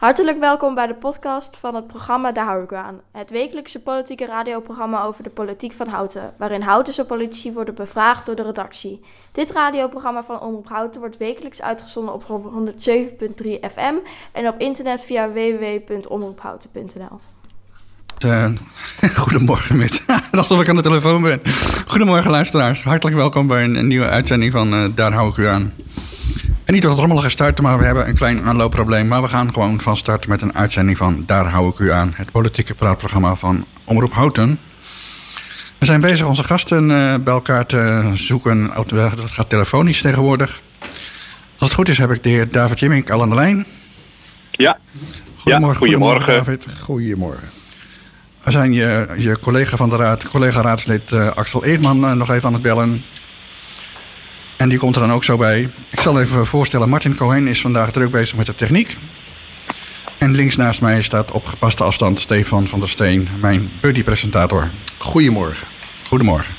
Hartelijk welkom bij de podcast van het programma Daar hou ik aan. Het wekelijkse politieke radioprogramma over de politiek van Houten, waarin Houtense politici worden bevraagd door de redactie. Dit radioprogramma van Omroep Houten wordt wekelijks uitgezonden op 107.3 FM en op internet via www.omroephouten.nl. Goedemorgen, met. Alsof ik aan de telefoon ben. Goedemorgen, luisteraars. Hartelijk welkom bij een, nieuwe uitzending van uh, Daar hou ik u aan. En niet dat het rommelig starten, maar we hebben een klein aanloopprobleem. Maar we gaan gewoon van start met een uitzending van Daar hou ik u aan. Het politieke praatprogramma van Omroep Houten. We zijn bezig onze gasten uh, bij elkaar te zoeken. Dat gaat telefonisch tegenwoordig. Als het goed is heb ik de heer David Jimmink al aan de lijn. Ja. Goedemorgen, ja, goedemorgen. goedemorgen David. Goedemorgen. We zijn je, je collega van de raad, collega-raadslid uh, Axel Eerdman uh, nog even aan het bellen. En die komt er dan ook zo bij. Ik zal even voorstellen, Martin Cohen is vandaag druk bezig met de techniek. En links naast mij staat op gepaste afstand Stefan van der Steen, mijn buddy-presentator. Goedemorgen. Goedemorgen.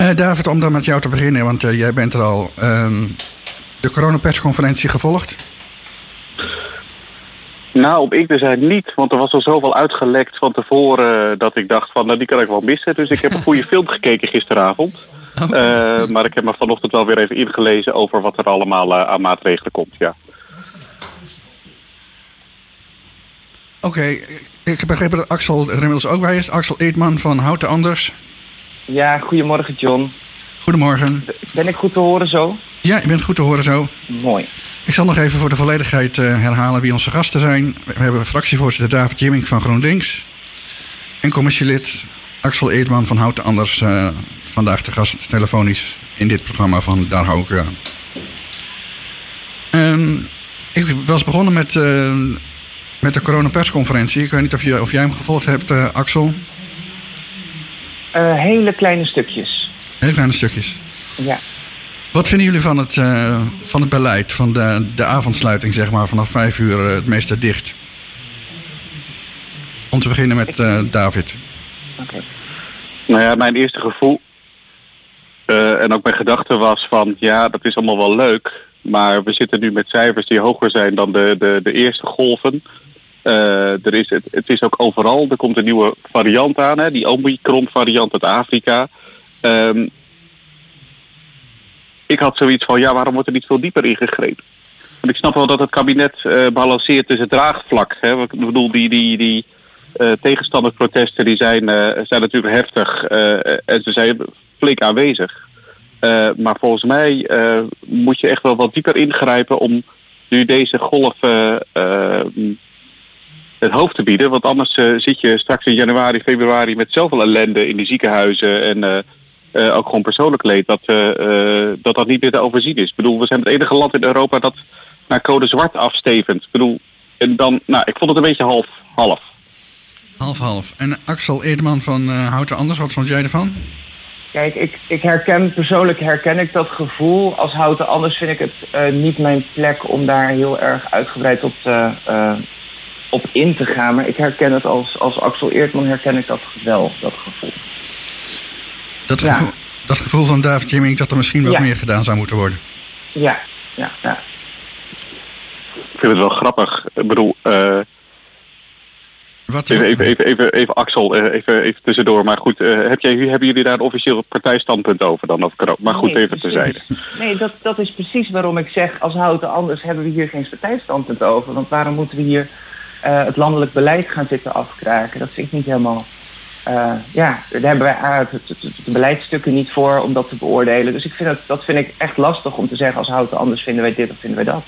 Uh, David, om dan met jou te beginnen, want uh, jij bent er al um, de coronapersconferentie gevolgd. Nou, op ik dus eigenlijk niet, want er was al zoveel uitgelekt van tevoren dat ik dacht van, nou die kan ik wel missen. Dus ik heb een goede film gekeken gisteravond. Uh, maar ik heb me vanochtend wel weer even ingelezen over wat er allemaal uh, aan maatregelen komt, ja. Oké, okay. ik heb begrepen dat Axel er inmiddels ook bij is. Axel Eerdman van Houten Anders. Ja, goedemorgen John. Goedemorgen. Ben ik goed te horen zo? Ja, je bent goed te horen zo. Mooi. Ik zal nog even voor de volledigheid uh, herhalen wie onze gasten zijn. We hebben fractievoorzitter David Jimmink van GroenLinks. En commissielid Axel Eerdman van Houten Anders. Vandaag de gast telefonisch in dit programma van Daar hou ik u aan. Um, ik was begonnen met, uh, met de coronapersconferentie. Ik weet niet of, je, of jij hem gevolgd hebt, uh, Axel. Uh, hele kleine stukjes. Hele kleine stukjes. Ja. Wat vinden jullie van het, uh, van het beleid, van de, de avondsluiting, zeg maar, vanaf vijf uur het meeste dicht? Om te beginnen met David. Oké. Okay. Nou ja, mijn eerste gevoel uh, en ook mijn gedachte was van ja, dat is allemaal wel leuk. Maar we zitten nu met cijfers die hoger zijn dan de, de, de eerste golven. Uh, er is, het, het is ook overal. Er komt een nieuwe variant aan, hè, die Omicron variant uit Afrika. Um, ik had zoiets van ja, waarom wordt er niet veel dieper ingegrepen? Want ik snap wel dat het kabinet uh, balanceert tussen draagvlak. Hè. Ik bedoel, die, die, die uh, die zijn, zijn natuurlijk heftig. en ze zijn flink aanwezig. Uh, maar volgens mij uh, moet je echt wel wat dieper ingrijpen om nu deze golf uh, het hoofd te bieden. Want anders zit je straks in januari, februari met zoveel ellende in die ziekenhuizen en ook gewoon persoonlijk leed dat, dat dat niet meer te overzien is. Ik bedoel, we zijn het enige land in Europa dat naar code zwart afstevend. Ik bedoel, en dan, nou, ik vond het een beetje half-half. Half-half. En Axel Eerdman van Houten Anders, wat vond jij ervan? Kijk, ik, ik herken persoonlijk herken ik dat gevoel. Als houten anders vind ik het uh, niet mijn plek om daar heel erg uitgebreid op, te, uh, op in te gaan. Maar ik herken het als, als Axel Eertman herken ik dat wel, dat gevoel. Dat gevoel, ja. dat gevoel van David Jimming dat er misschien wat ja. meer gedaan zou moeten worden. Ja, ja, ja. Ik vind het wel grappig. Ik bedoel, uh, wat, even, even, even, even, even Axel, even, even tussendoor. Maar goed, uh, heb jij, hebben jullie daar een officieel partijstandpunt over dan? Of, maar goed, nee, even terzijde. Nee, dat, dat is precies waarom ik zeg, als houten anders hebben we hier geen partijstandpunt over. Want waarom moeten we hier uh, het landelijk beleid gaan zitten afkraken? Dat vind ik niet helemaal... Uh, ja, daar hebben wij de beleidsstukken niet voor om dat te beoordelen. Dus ik vind dat, dat vind ik echt lastig om te zeggen als houten anders vinden wij dit of vinden wij dat.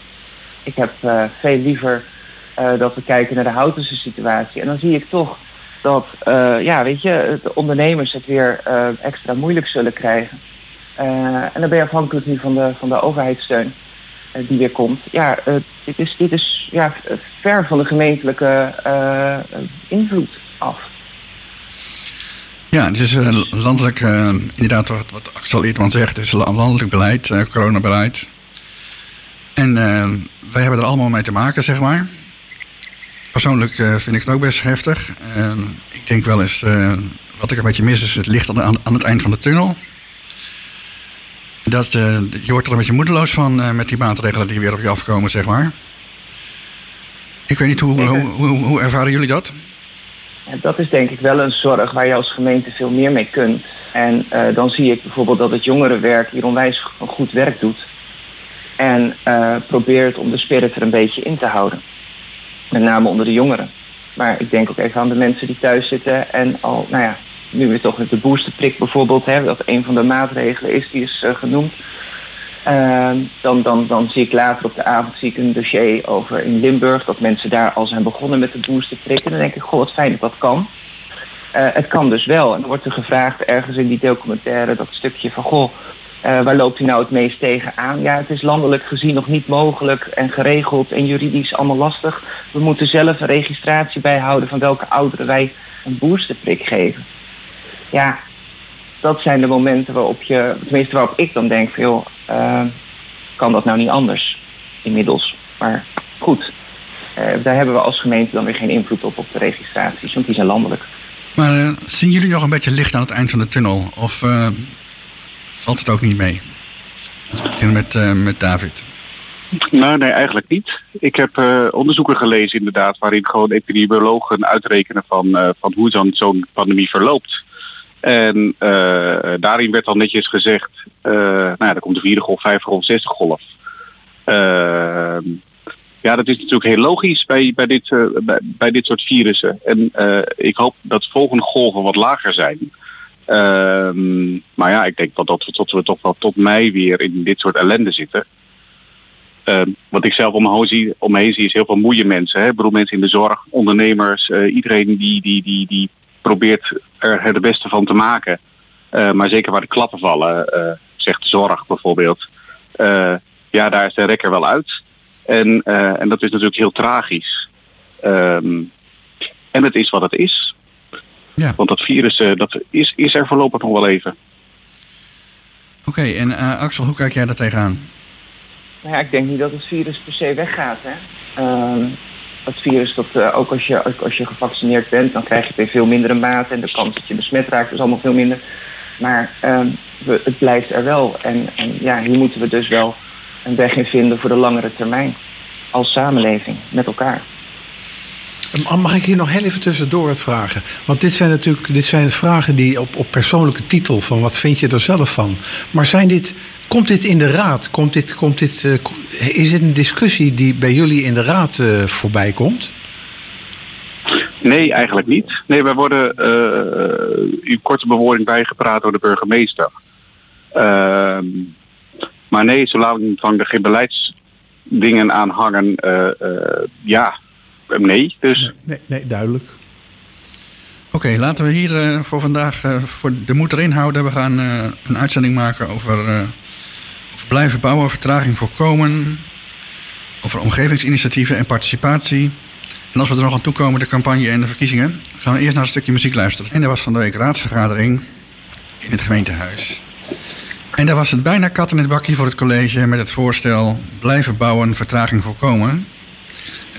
Ik heb veel liever... Uh, dat we kijken naar de houtense situatie. En dan zie ik toch dat, uh, ja, weet je, de ondernemers het weer uh, extra moeilijk zullen krijgen. en dan ben je afhankelijk nu van de, van de overheidssteun die weer komt. Ja, dit is, dit is ja, ver van de gemeentelijke invloed af. Ja, het is landelijk, inderdaad wat, wat Axel Eertman zegt, het is landelijk beleid, coronabeleid. En wij hebben er allemaal mee te maken, zeg maar. Persoonlijk uh, vind ik het ook best heftig. Uh, ik denk wel eens, uh, wat ik een beetje mis is het licht aan, aan het eind van de tunnel. Dat, je wordt er een beetje moedeloos van met die maatregelen die weer op je afkomen, zeg maar. Ik weet niet, hoe, hoe, hoe, hoe ervaren jullie dat? En dat is denk ik wel een zorg waar je als gemeente veel meer mee kunt. En uh, dan zie ik bijvoorbeeld dat het jongerenwerk hier onwijs goed werk doet. En uh, probeert om de spirit er een beetje in te houden. Met name onder de jongeren. Maar ik denk ook even aan de mensen die thuis zitten en al, nou ja, nu weer toch met de boosterprik bijvoorbeeld, hè, dat een van de maatregelen is, die is uh, genoemd. Uh, dan, dan, dan zie ik later op de avond zie ik een dossier over in Limburg, dat mensen daar al zijn begonnen met de boosterprik. En dan denk ik, goh, wat fijn dat dat kan. Uh, het kan dus wel. En dan wordt er gevraagd ergens in die documentaire dat stukje van, goh, uh, waar loopt u nou het meest tegen aan? Ja, het is landelijk gezien nog niet mogelijk en geregeld en juridisch allemaal lastig. We moeten zelf een registratie bijhouden van welke ouderen wij een boosterprik geven. Ja, dat zijn de momenten waarop je, tenminste waarop ik dan denk, veel uh, kan dat nou niet anders inmiddels. Maar goed, uh, daar hebben we als gemeente dan weer geen invloed op op de registraties, want die zijn landelijk. Maar zien jullie nog een beetje licht aan het eind van de tunnel? Of valt het ook niet mee? Laten we beginnen met, uh, met David. Nou, nee, eigenlijk niet. Ik heb uh, onderzoeken gelezen inderdaad waarin gewoon epidemiologen uitrekenen van, uh, van hoe dan zo'n pandemie verloopt. En daarin werd al netjes gezegd, nou ja, er komt de vierde golf, vijfde golf, zesde golf. ja, dat is natuurlijk heel logisch bij, bij, dit, bij, dit soort virussen. En ik hoop dat volgende golven wat lager zijn. Um, maar ja, ik denk dat, we, dat we toch wel tot mei weer in dit soort ellende zitten. Uh, wat ik zelf om zie, om me heen zie is heel veel moeie mensen. Hè? Ik mensen in de zorg, ondernemers, uh, iedereen die, die, die, die probeert er het beste van te maken. Uh, maar zeker waar de klappen vallen, zegt de zorg bijvoorbeeld. ja, daar is de rekker wel uit. En, en dat is natuurlijk heel tragisch. Um, en het is wat het is. Ja. Want dat virus dat is, is er voorlopig nog wel even. Oké, okay, en Axel, hoe kijk jij daar tegenaan? Nou ja, ik denk niet dat het virus per se weggaat. Hè? Uh, het virus, dat, uh, ook als je, als je gevaccineerd bent, dan krijg je het in veel mindere mate. En de kans dat je besmet raakt is allemaal veel minder. Maar uh, we, het blijft er wel. En, en ja, hier moeten we dus wel een weg in vinden voor de langere termijn. Als samenleving, met elkaar. Mag ik hier nog heel even tussendoor wat vragen? Want dit zijn natuurlijk dit zijn vragen die op, op persoonlijke titel van wat vind je er zelf van. Maar zijn dit, komt dit in de raad? Komt dit, komt dit, uh, is dit een discussie die bij jullie in de raad uh, voorbij komt? Nee, eigenlijk niet. Nee, wij worden uh, korte bewoording bijgepraat door de burgemeester. Ehm, maar nee, zolang er geen beleidsdingen aan hangen, ja, nee. Dus. Nee, nee duidelijk. Oké, laten we hier uh, voor vandaag uh, voor de moed erin houden. We gaan uh, een uitzending maken over, over blijven bouwen, vertraging voorkomen, over omgevingsinitiatieven en participatie. En als we er nog aan toekomen, de campagne en de verkiezingen, gaan we eerst naar een stukje muziek luisteren. En er was van de week raadsvergadering in het gemeentehuis. En daar was het bijna kat in het bakje voor het college met het voorstel blijven bouwen, vertraging voorkomen.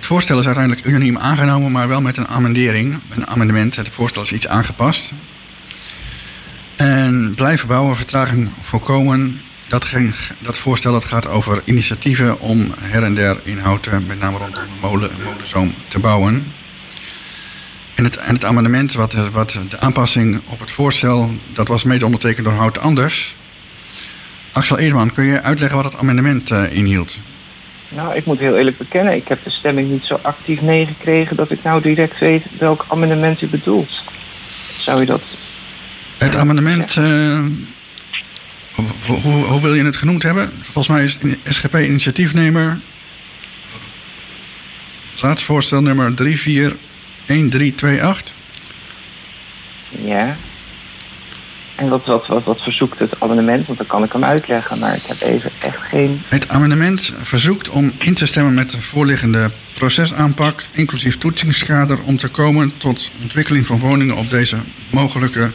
Het voorstel is uiteindelijk unaniem aangenomen, maar wel met een amendering, een amendement. Het voorstel is iets aangepast. En blijven bouwen, vertraging voorkomen. Dat, ging, dat voorstel dat gaat over initiatieven om her en der inhouden, met name rondom de molen en molenzoom, te bouwen. En het, en het amendement, wat, wat de aanpassing op het voorstel, dat was mede ondertekend door Hout Anders. Axel Eerdman, kun je uitleggen wat het amendement uh, inhield? Nou, ik moet heel eerlijk bekennen, ik heb de stemming niet zo actief meegekregen dat ik nou direct weet welk amendement u bedoelt. Zou u dat. Het amendement, ja. uh, hoe, hoe, hoe, wil je het genoemd hebben? Volgens mij is het SGP-initiatiefnemer. Raadsvoorstel nummer 341328. Ja. En wat, wat, wat, wat verzoekt het amendement? Want dan kan ik hem uitleggen, maar ik heb even echt geen... Het amendement verzoekt om in te stemmen met de voorliggende procesaanpak... inclusief toetsingskader om te komen tot ontwikkeling van woningen op deze mogelijke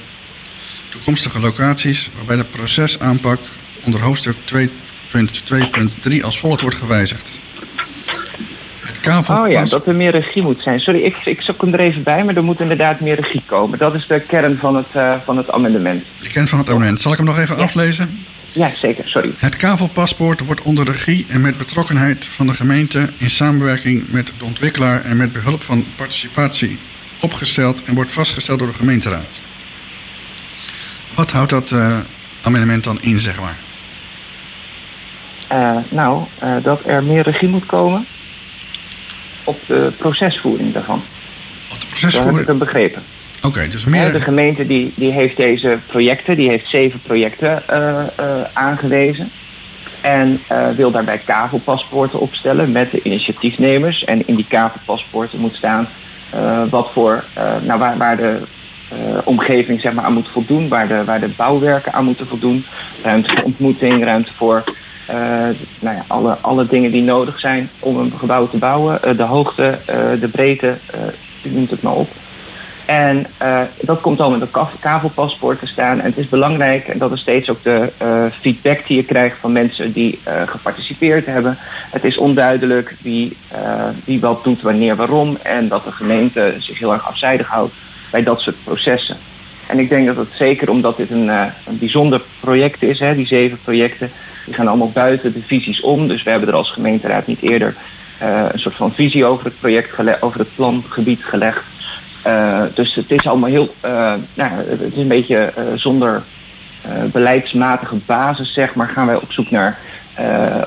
toekomstige locaties... waarbij de procesaanpak onder hoofdstuk 2.2.3 als volgt wordt gewijzigd. Oh ja, dat er meer regie moet zijn. Sorry, ik, ik zoek hem er even bij, maar er moet inderdaad meer regie komen. Dat is de kern van het, uh, van het amendement. De kern van het amendement. Zal ik hem nog even ja. aflezen? Ja, zeker, sorry. Het kavelpaspoort wordt onder regie en met betrokkenheid van de gemeente in samenwerking met de ontwikkelaar en met behulp van participatie opgesteld en wordt vastgesteld door de gemeenteraad. Wat houdt dat uh, amendement dan in, zeg maar? Uh, nou, uh, dat er meer regie moet komen op de procesvoering daarvan. Op de procesvoering? Dat heb ik hem begrepen. Oké, okay, dus meer... De gemeente die, die heeft deze projecten, die heeft zeven projecten uh, aangewezen. En wil daarbij kavelpaspoorten opstellen met de initiatiefnemers. En in die kavelpaspoorten moet staan wat voor, nou, waar, waar de omgeving zeg maar, aan moet voldoen, waar de, waar de bouwwerken aan moeten voldoen. Ruimte voor ontmoeting, ruimte voor uh, nou ja, alle, alle dingen die nodig zijn om een gebouw te bouwen. Uh, de hoogte, uh, de breedte, u noemt het maar op. En dat komt al met een kavelpaspoort te staan. En het is belangrijk, en dat is steeds ook de feedback die je krijgt van mensen die geparticipeerd hebben. Het is onduidelijk wie, wie wat doet, wanneer, waarom. En dat de gemeente zich heel erg afzijdig houdt bij dat soort processen. En ik denk dat het zeker omdat dit een, een bijzonder project is, hè, die zeven projecten, die gaan allemaal buiten de visies om. Dus we hebben er als gemeenteraad niet eerder uh, een soort van visie over het project gelegd, over het plangebied gelegd. Uh, dus het is allemaal heel, uh, nou, het is een beetje zonder beleidsmatige basis, zeg maar, gaan wij op zoek naar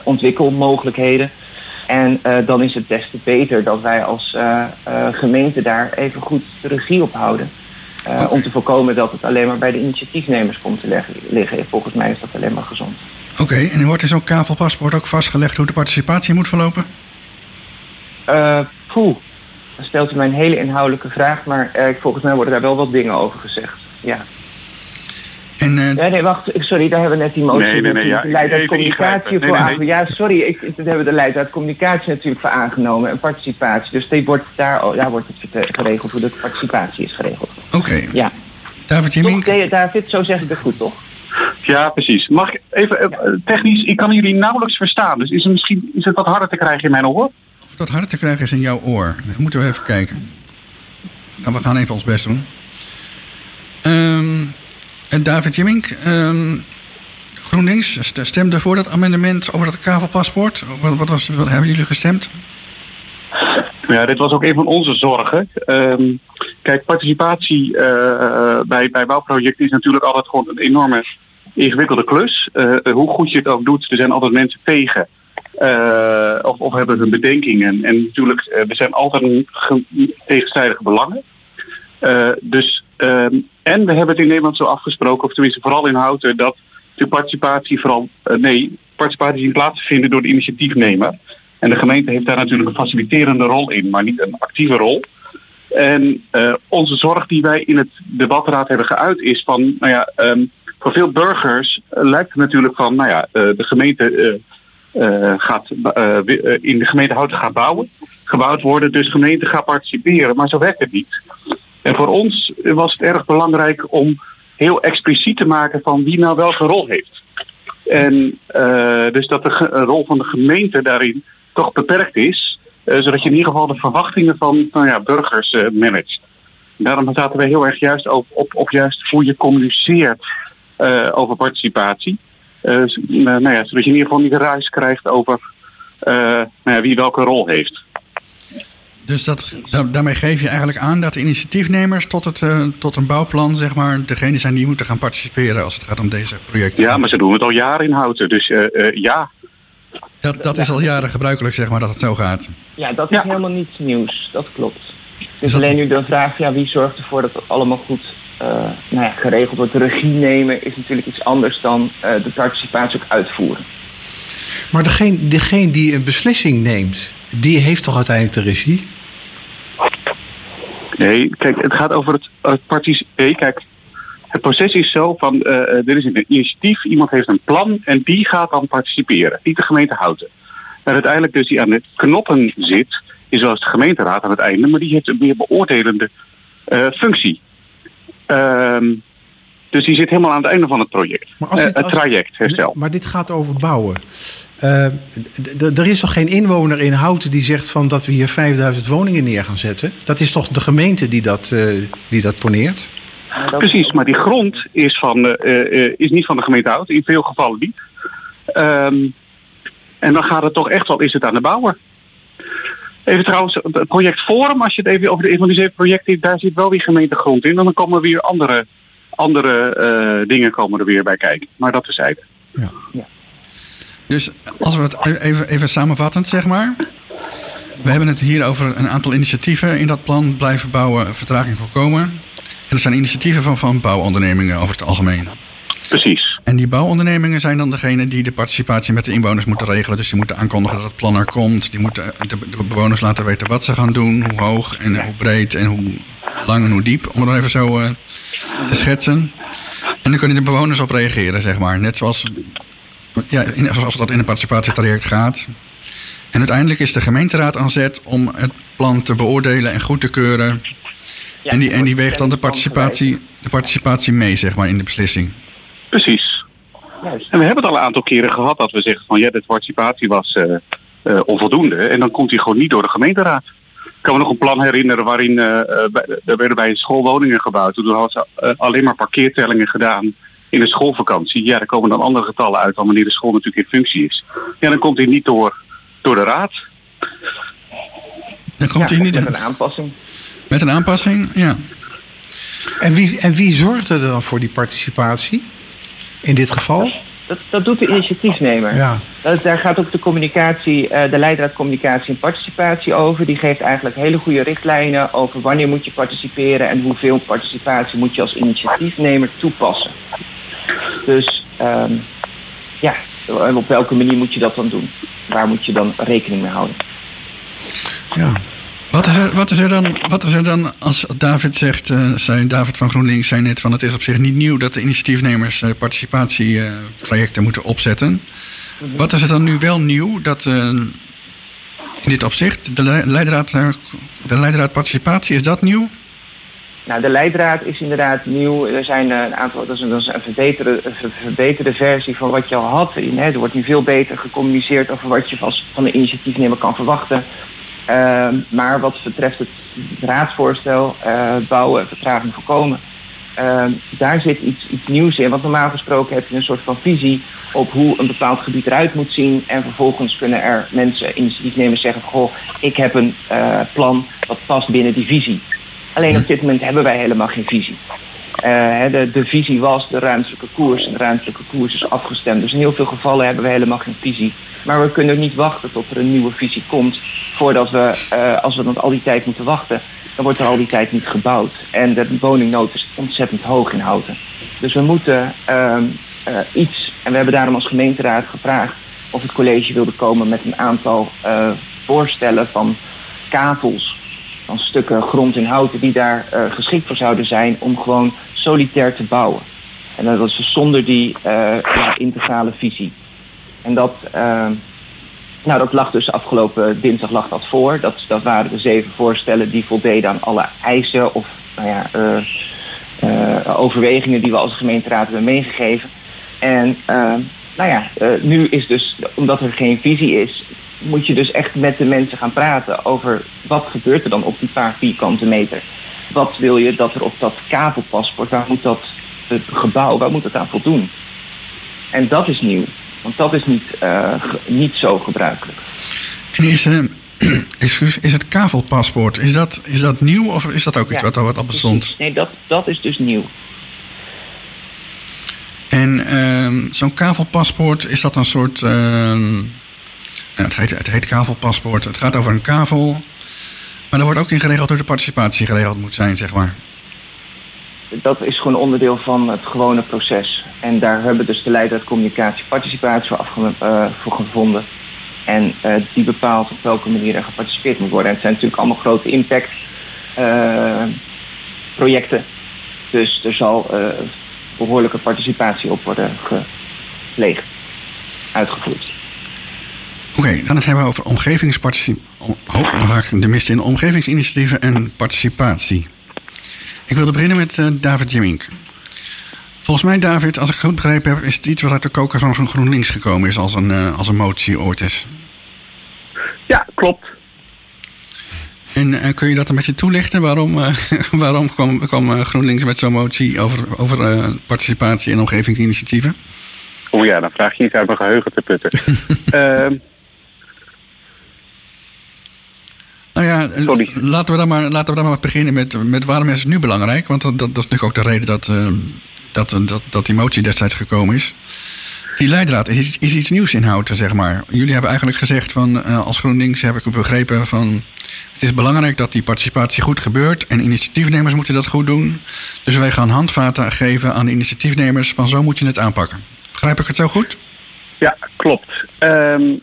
ontwikkelmogelijkheden. En dan is het des te beter dat wij als gemeente daar even goed de regie op houden. Okay. Om te voorkomen dat het alleen maar bij de initiatiefnemers komt te liggen. Volgens mij is dat alleen maar gezond. Oké, okay, en wordt in zo'n kavelpaspoort ook vastgelegd hoe de participatie moet verlopen? Uh, poeh, dan stelt u mij een hele inhoudelijke vraag, maar uh, volgens mij worden daar wel wat dingen over gezegd. Ja. En, uh... nee, nee, wacht, sorry, daar hebben we net die motie. Nee, nee, nee, ja, leidt uit communicatie voor aangenomen. Ja, sorry, ik, dat hebben we de leidt uit communicatie natuurlijk voor aangenomen en participatie. Dus die wordt daar, daar wordt het geregeld hoe de participatie is geregeld. Oké. Okay. Ja. David Jimmy? David, zo zeg ik het goed, toch? Ja, precies. Mag ik even technisch, ik kan jullie nauwelijks verstaan. Dus is het misschien is het wat harder te krijgen in mijn oor? Of dat harder te krijgen is in jouw oor. Dat moeten we even kijken. Nou, we gaan even ons best doen. Um, en David Jimmink, um, GroenLinks stemde voor dat amendement over dat kavelpaspoort. Wat, wat, was, wat hebben jullie gestemd? Ja, dit was ook een van onze zorgen. Um, kijk, participatie uh, bij, bij bouwprojecten is natuurlijk altijd gewoon een enorme ingewikkelde klus. Uh, hoe goed je het ook doet, er zijn altijd mensen tegen. Uh, of, of hebben hun bedenkingen. En natuurlijk, er zijn altijd tegenstrijdige belangen. dus, um, en we hebben het in Nederland zo afgesproken, of tenminste vooral in Houten, dat de participatie vooral, nee, participatie zien plaatsvinden door de initiatiefnemer. En de gemeente heeft daar natuurlijk een faciliterende rol in, maar niet een actieve rol. En onze zorg die wij in het debatraad hebben geuit is van, nou ja, um, voor veel burgers uh, lijkt het natuurlijk van, nou ja, uh, de gemeente gaat in de gemeente Houten gaat bouwen, gebouwd worden, dus de gemeente gaat participeren, maar zo werkt het niet. En voor ons was het erg belangrijk om heel expliciet te maken van wie nou welke rol heeft. En dus dat de rol van de gemeente daarin toch beperkt is, zodat je in ieder geval de verwachtingen van nou ja, burgers managt. Daarom zaten we heel erg juist op, op, op juist hoe je communiceert over participatie. nou ja, zodat je in ieder geval niet ruis krijgt over nou ja, wie welke rol heeft. Dus dat, daarmee geef je eigenlijk aan dat de initiatiefnemers tot, het, uh, tot een bouwplan, zeg maar, degene zijn die moeten gaan participeren als het gaat om deze projecten. Ja, maar ze doen het al jaren in houten. Dus uh, uh, ja, dat, dat is al jaren gebruikelijk, zeg maar, dat het zo gaat. Ja, dat is ja. helemaal niets nieuws. Dat klopt. Dus alleen nu de vraag, ja, wie zorgt ervoor dat het allemaal goed nou ja, geregeld wordt. De regie nemen is natuurlijk iets anders dan uh, de participatie ook uitvoeren. Maar degene, degene die een beslissing neemt, die heeft toch uiteindelijk de regie? Nee, kijk, het gaat over het, het participeren. Kijk, het proces is zo van, uh, er is een initiatief, iemand heeft een plan en die gaat dan participeren. Niet de gemeente Houten. Maar uiteindelijk dus die aan de knoppen zit, is zoals de gemeenteraad aan het einde, maar die heeft een meer beoordelende uh, functie. Uh, dus die zit helemaal aan het einde van het project. Maar als dit, uh, het traject herstel. Maar dit gaat over bouwen. er is toch geen inwoner in Houten die zegt van dat we hier 5000 woningen neer gaan zetten? Dat is toch de gemeente die dat, die dat poneert? Precies, maar die grond is, van, eh, eh, is niet van de gemeente Hout, in veel gevallen niet. Ehm, en dan gaat het toch echt wel, is het aan de bouwer. Even trouwens, het project Forum, als je het even over de projecten hebt, daar zit wel weer gemeentegrond in. En dan komen weer andere, andere eh, dingen komen er weer bij kijken. Maar dat is Dus als we het even, even samenvattend zeg maar. We hebben het hier over een aantal initiatieven in dat plan. Blijven bouwen, vertraging voorkomen. En dat zijn initiatieven van, van bouwondernemingen over het algemeen. Precies. En die bouwondernemingen zijn dan degene die de participatie met de inwoners moeten regelen. Dus die moeten aankondigen dat het plan er komt. Die moeten de, de bewoners laten weten wat ze gaan doen, hoe hoog en hoe breed en hoe lang en hoe diep. Om het dan even zo eh, te schetsen. En dan kunnen de bewoners op reageren, zeg maar. Net zoals, ja, in, zoals dat in een participatietraject gaat. En uiteindelijk is de gemeenteraad aan zet om het plan te beoordelen en goed te keuren. Ja, en, die, en die weegt dan de participatie, de participatie mee, zeg maar, in de beslissing. Precies. Juist. En we hebben het al een aantal keren gehad dat we zeggen van ja, de participatie was eh, eh, onvoldoende. En dan komt die gewoon niet door de gemeenteraad. Ik kan me nog een plan herinneren waarin eh, eh, bij- er werden bij een school woningen gebouwd. Toen hadden ze alleen maar parkeertellingen gedaan in de schoolvakantie. Ja, daar komen dan andere getallen uit dan wanneer de school natuurlijk in functie is. Ja, dan komt die niet door, door de raad. Dan komt Ja, hij niet met in. een aanpassing. Met een aanpassing, ja. En wie, en wie zorgt er dan voor die participatie? In dit geval? Dat, dat doet de initiatiefnemer. Ja. Dat, daar gaat ook de communicatie, eh, de leidraad communicatie en participatie over. Die geeft eigenlijk hele goede richtlijnen over wanneer moet je participeren en hoeveel participatie moet je als initiatiefnemer toepassen. Dus ehm, ja, op welke manier moet je dat dan doen? Waar moet je dan rekening mee houden? ja. Wat is, er, wat, is er dan, wat is er dan als David zegt, zei David van GroenLinks zei net van het is op zich niet nieuw dat de initiatiefnemers eh, participatietrajecten moeten opzetten. Wat is er dan nu wel nieuw dat eh, in dit opzicht, de le- leidraad, de leidraad participatie, is dat nieuw? Nou, de leidraad is inderdaad nieuw. Er zijn een aantal, dat is een, verbeterde, verbeterde versie van wat je al had. Hè. Er wordt nu veel beter gecommuniceerd over wat je van de initiatiefnemer kan verwachten. Ehm, maar wat betreft het raadsvoorstel, eh, bouwen, vertraging voorkomen, ehm, daar zit iets, iets nieuws in. Want normaal gesproken heb je een soort van visie op hoe een bepaald gebied eruit moet zien. En vervolgens kunnen er mensen, initiatiefnemers zeggen van, goh, ik heb een eh, plan dat past binnen die visie. Alleen op dit moment hebben wij helemaal geen visie. Eh, de, de visie was de ruimtelijke koers. En de ruimtelijke koers is afgestemd. Dus in heel veel gevallen hebben we helemaal geen visie. Maar we kunnen niet wachten tot er een nieuwe visie komt. Voordat we, eh, als we dan al die tijd moeten wachten, dan wordt er al die tijd niet gebouwd. En de woningnood is ontzettend hoog in Houten. Dus we moeten ehm, eh, iets, en we hebben daarom als gemeenteraad gevraagd of het college wilde komen met een aantal eh, voorstellen van kavels van stukken grond in houten die daar geschikt voor zouden zijn om gewoon solitair te bouwen. En dat was zonder die integrale visie. En dat, eh, nou, dat lag dus afgelopen dinsdag lag dat voor. Dat, dat waren de zeven voorstellen die voldeden aan alle eisen of nou ja, eh, eh, overwegingen die we als gemeenteraad hebben meegegeven. En nou ja, nu is dus, omdat er geen visie is, moet je dus echt met de mensen gaan praten over wat gebeurt er dan op die paar vierkante meter. Wat wil je dat er op dat kabelpaspoort, waar moet dat het gebouw, waar moet het aan voldoen? En dat is nieuw, want dat is niet, eh, niet zo gebruikelijk. En is, eh, excuus, is het kavelpaspoort, is dat, is dat nieuw of is dat ook iets Ja, wat al wat al bestond? Nee, dat, dat is dus nieuw. En ehm, zo'n kavelpaspoort, is dat een soort. ehm, nou, het, heet, het heet kavelpaspoort. Het gaat over een kavel. Maar er wordt ook in geregeld hoe de participatie geregeld moet zijn, zeg maar. Dat is gewoon onderdeel van het gewone proces. En daar hebben dus de leidraad communicatie participatie voor, eh, voor gevonden. En eh, die bepaalt op welke manier er geparticipeerd moet worden. En het zijn natuurlijk allemaal grote impact eh, projecten. Dus er zal eh, behoorlijke participatie op worden gepleegd, uitgevoerd. Oké, dan gaan we het hebben over omgevingsparticipatie. Oh, de mist in. Omgevingsinitiatieven en participatie. Ik wilde beginnen met eh, David Jemink. Volgens mij, David, als ik goed begrepen heb, is het iets wat uit de koker van zo'n GroenLinks gekomen is als een, eh, als een motie ooit is. Ja, klopt. En eh, kun je dat een beetje toelichten? Waarom, uh, waarom kwam, kwam GroenLinks met zo'n motie over, over participatie en omgevingsinitiatieven? Oeh ja, dan vraag je iets uit mijn geheugen te putten. Nou ja, laten we dan maar, laten we dan maar beginnen met, met waarom is het nu belangrijk? Want dat, dat, is natuurlijk ook de reden dat, uh, dat, dat, dat die motie destijds gekomen is. Die leidraad is, is iets nieuws inhouden, zeg maar. Jullie hebben eigenlijk gezegd van, uh, als GroenLinks heb ik begrepen van... het is belangrijk dat die participatie goed gebeurt... en initiatiefnemers moeten dat goed doen. Dus wij gaan handvaten geven aan de initiatiefnemers van zo moet je het aanpakken. Begrijp ik het zo goed? Ja, klopt. Um,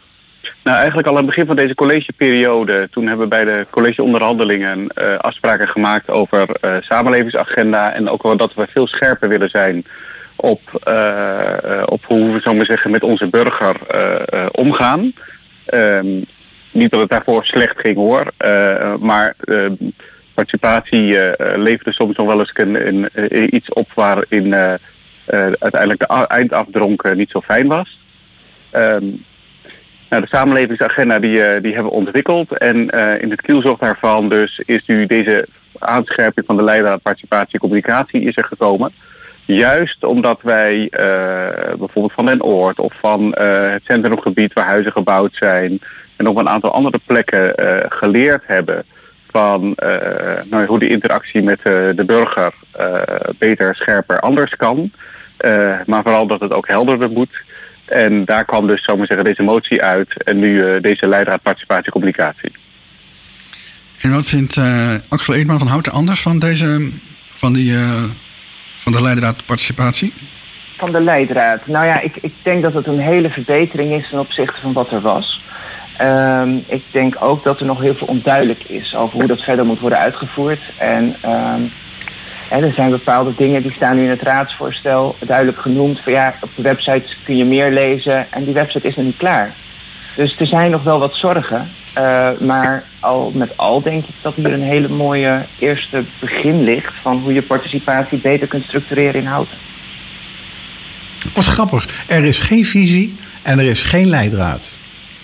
nou, eigenlijk al aan het begin van deze collegeperiode, toen hebben we bij de collegeonderhandelingen uh, afspraken gemaakt over uh, samenlevingsagenda en ook wel dat we veel scherper willen zijn op, uh, op hoe we zo maar zeggen met onze burger omgaan. Um, niet dat het daarvoor slecht ging hoor, maar participatie leverde soms nog wel eens een, iets op waarin uiteindelijk de eindafdronk niet zo fijn was. Um, nou, de samenlevingsagenda die, uh, die hebben we ontwikkeld. En uh, in het kielzog daarvan dus is nu deze aanscherping van de leidraad participatie en communicatie is er gekomen. Juist omdat wij uh, bijvoorbeeld van Den Oord of van het centrumgebied waar huizen gebouwd zijn en op een aantal andere plekken geleerd hebben van nou, hoe de interactie met de burger beter, scherper, anders kan. maar vooral dat het ook helderder moet. En daar kwam dus, zomaar zeggen, deze motie uit. En nu uh, deze leidraad participatie communicatie. En wat vindt uh, Axel Eedman van Houten anders van deze, van die, uh, van de leidraad participatie? Van de leidraad? Nou ja, ik, ik denk dat het een hele verbetering is ten opzichte van wat er was. Um, ik denk ook dat er nog heel veel onduidelijk is over hoe dat verder moet worden uitgevoerd. En um, er zijn bepaalde dingen die staan nu in het raadsvoorstel duidelijk genoemd. Van ja, op de website kun je meer lezen en die website is nog niet klaar. Dus er zijn nog wel wat zorgen. Uh, maar al met al denk ik dat hier een hele mooie eerste begin ligt van hoe je participatie beter kunt structureren in houten. Wat grappig, er is geen visie en er is geen leidraad.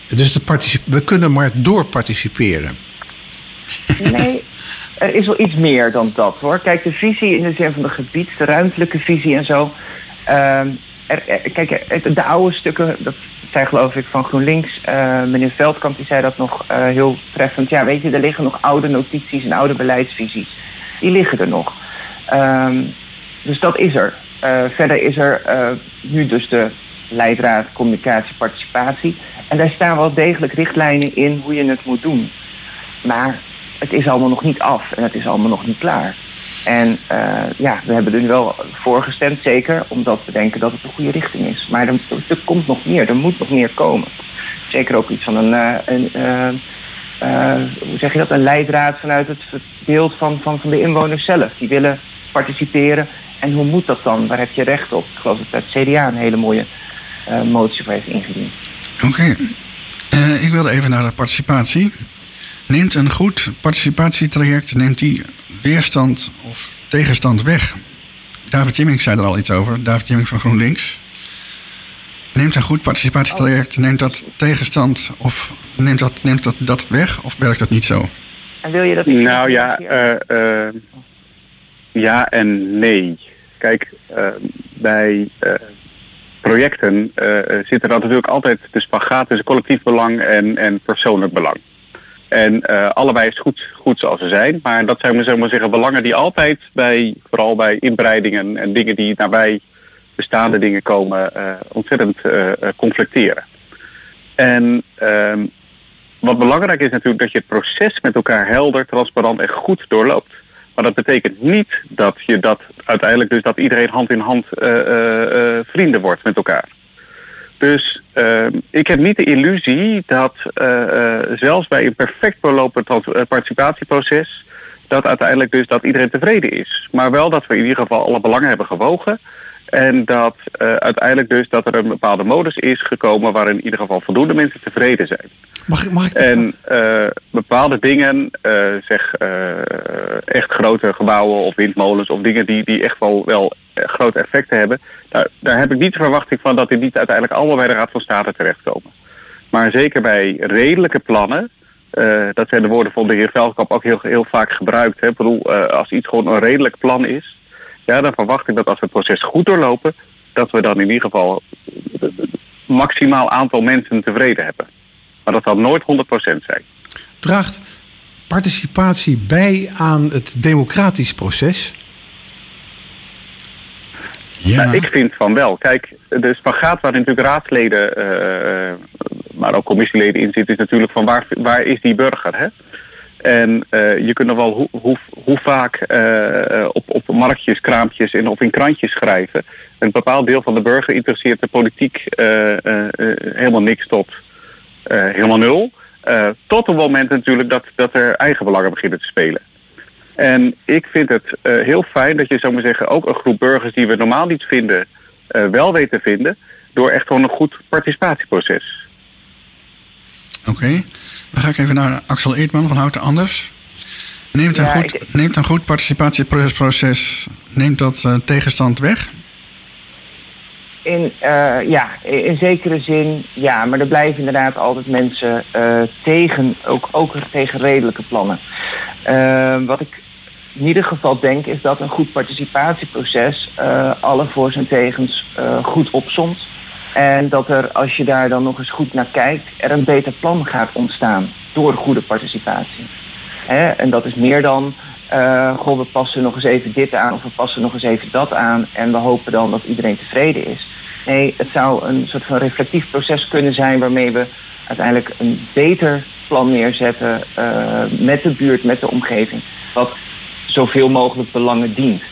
Dus we kunnen maar doorparticiperen. Nee, er is wel iets meer dan dat hoor. Kijk, de visie in de zin van de gebied, de ruimtelijke visie en zo. Er, kijk, de oude stukken, dat zei geloof ik van GroenLinks, uh, meneer Veldkamp, die zei dat nog uh, heel treffend. Ja, weet je, er liggen nog oude notities en oude beleidsvisies. Die liggen er nog. Um, dus dat is er. Uh, verder is er nu dus de leidraad communicatie participatie. En daar staan wel degelijk richtlijnen in hoe je het moet doen. Maar het is allemaal nog niet af en het is allemaal nog niet klaar. En uh, ja, we hebben er nu wel voor gestemd, zeker, omdat we denken dat het de goede richting is. Maar er, komt nog meer, er moet nog meer komen. Zeker ook iets van een, uh, een uh, hoe zeg je dat, een leidraad vanuit het beeld van, van, van de inwoners zelf. Die willen participeren. En hoe moet dat dan? Waar heb je recht op? Ik geloof dat het CDA een hele mooie motie voor heeft ingediend. Oké. Ik wilde even naar de participatie. Neemt een goed participatietraject, neemt die weerstand of tegenstand weg? David Jimming zei er al iets over, David Jimming van GroenLinks. Neemt een goed participatietraject, neemt dat tegenstand of neemt dat, neemt dat, dat weg of werkt dat niet zo? En wil je dat Nou ja, uh, uh, ja en nee. Kijk, uh, bij projecten zit er dan natuurlijk altijd de spagaat tussen collectief belang en, en persoonlijk belang. En uh, allebei is goed, goed zoals ze zijn. Maar dat zijn we maar zeggen, belangen die altijd bij, vooral bij inbreidingen en dingen die nabij bestaande dingen komen, uh, ontzettend uh, conflicteren. En ehm, wat belangrijk is natuurlijk dat je het proces met elkaar helder, transparant en goed doorloopt. Maar dat betekent niet dat je dat uiteindelijk dus dat iedereen hand in hand vrienden wordt met elkaar. Dus uh, ik heb niet de illusie dat uh, zelfs bij een perfect verlopen participatieproces, dat uiteindelijk dus dat iedereen tevreden is. Maar wel dat we in ieder geval alle belangen hebben gewogen. En dat uh, uiteindelijk dus dat er een bepaalde modus is gekomen waarin in ieder geval voldoende mensen tevreden zijn. Mag ik, mag ik en uh, bepaalde dingen, uh, zeg echt grote gebouwen of windmolens of dingen die, die echt wel, wel grote effecten hebben, daar, daar heb ik niet de verwachting van dat die niet uiteindelijk allemaal bij de Raad van State terechtkomen. Maar zeker bij redelijke plannen, Eh, dat zijn de woorden van de heer Veldkamp ook heel, heel vaak gebruikt. Hè. Ik bedoel, eh, als iets gewoon een redelijk plan is, ja, dan verwacht ik dat als we het proces goed doorlopen, dat we dan in ieder geval maximaal aantal mensen tevreden hebben. Maar dat zal nooit 100% zijn. Draagt participatie bij aan het democratisch proces? Ja. Nou, ik vind van wel. Kijk, de spagaat waar natuurlijk raadsleden, eh, maar ook commissieleden in zitten, is natuurlijk van waar, waar is die burger? Hè? En eh, je kunt nog wel hoe, hoe, hoe vaak eh, op, op marktjes, kraampjes en of in krantjes schrijven. Een bepaald deel van de burger interesseert de politiek helemaal niks tot helemaal nul. tot het moment natuurlijk dat, dat er eigen belangen beginnen te spelen. En ik vind het heel fijn dat je, zou maar zeggen, ook een groep burgers die we normaal niet vinden, wel weet te vinden. Door echt gewoon een goed participatieproces. Oké. Dan ga ik even naar Axel Eetman van Houten Anders. Neemt een, ja, goed, ik... neemt een goed participatieproces, neemt dat uh, tegenstand weg? In, ja, in zekere zin ja, maar er blijven inderdaad altijd mensen tegen, ook, ook tegen redelijke plannen. wat ik in ieder geval denk is dat een goed participatieproces alle voor's en tegens goed opsomt. En dat er, als je daar dan nog eens goed naar kijkt, er een beter plan gaat ontstaan door goede participatie. En dat is meer dan, uh, goh, we passen nog eens even dit aan of we passen nog eens even dat aan en we hopen dan dat iedereen tevreden is. Nee, het zou een soort van reflectief proces kunnen zijn waarmee we uiteindelijk een beter plan neerzetten met de buurt, met de omgeving. Wat zoveel mogelijk belangen dient.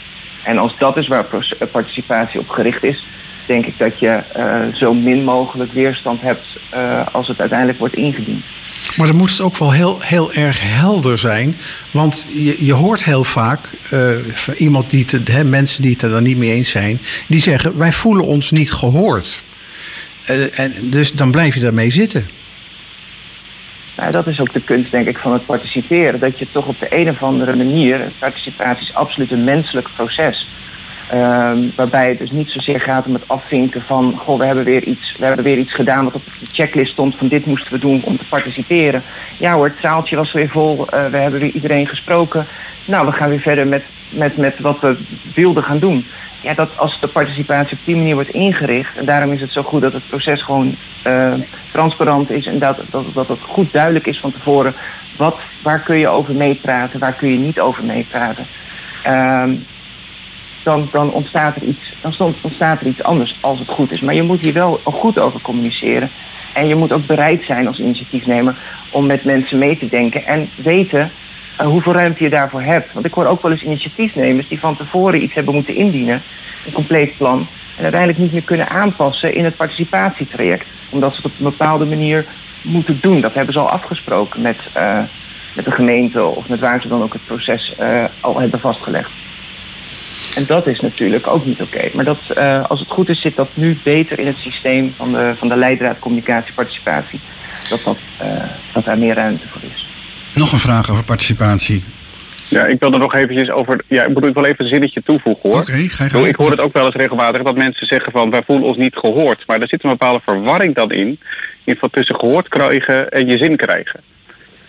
En als dat is waar participatie op gericht is, denk ik dat je uh, zo min mogelijk weerstand hebt uh, als het uiteindelijk wordt ingediend. Maar dan moet het ook wel heel, heel erg helder zijn. Want je, je hoort heel vaak uh, van iemand die te, hè, mensen die het er dan niet mee eens zijn, die zeggen: wij voelen ons niet gehoord. en dus dan blijf je daarmee zitten. Nou, dat is ook de kunst, denk ik, van het participeren. Dat je toch op de een of andere manier, participatie is absoluut een menselijk proces. Um, waarbij het dus niet zozeer gaat om het afvinken van, goh, we hebben weer iets, we hebben weer iets gedaan wat op de checklist stond van dit moesten we doen om te participeren. Ja hoor, het zaaltje was weer vol, uh, we hebben weer iedereen gesproken. Nou, we gaan weer verder met, met, met wat we wilden gaan doen ja, dat als de participatie op die manier wordt ingericht, en daarom is het zo goed dat het proces gewoon uh, transparant is en dat, dat, dat het goed duidelijk is van tevoren wat, waar kun je over meepraten, waar kun je niet over meepraten. Uh, dan, dan, ontstaat er iets, dan ontstaat er iets anders als het goed is. Maar je moet hier wel goed over communiceren. En je moet ook bereid zijn als initiatiefnemer om met mensen mee te denken en weten uh, hoeveel ruimte je daarvoor hebt. Want ik hoor ook wel eens initiatiefnemers die van tevoren iets hebben moeten indienen, een compleet plan, en uiteindelijk niet meer kunnen aanpassen in het participatietraject. Omdat ze het op een bepaalde manier moeten doen. Dat hebben ze al afgesproken met, uh, met de gemeente of met waar ze dan ook het proces uh, al hebben vastgelegd. En dat is natuurlijk ook niet oké. Okay. Maar dat, uh, als het goed is, zit dat nu beter in het systeem van de, van de leidraad communicatie participatie. Dat, dat, dat daar meer ruimte voor is. Nog een vraag over participatie. Ja, ik wil er nog eventjes over. Ja, ik moet ik wel even een zinnetje toevoegen hoor. Oké, ga je gang. Ik hoor het ook wel eens regelmatig dat mensen zeggen van wij voelen ons niet gehoord. Maar er zit een bepaalde verwarring dan in. In van tussen gehoord krijgen en je zin krijgen.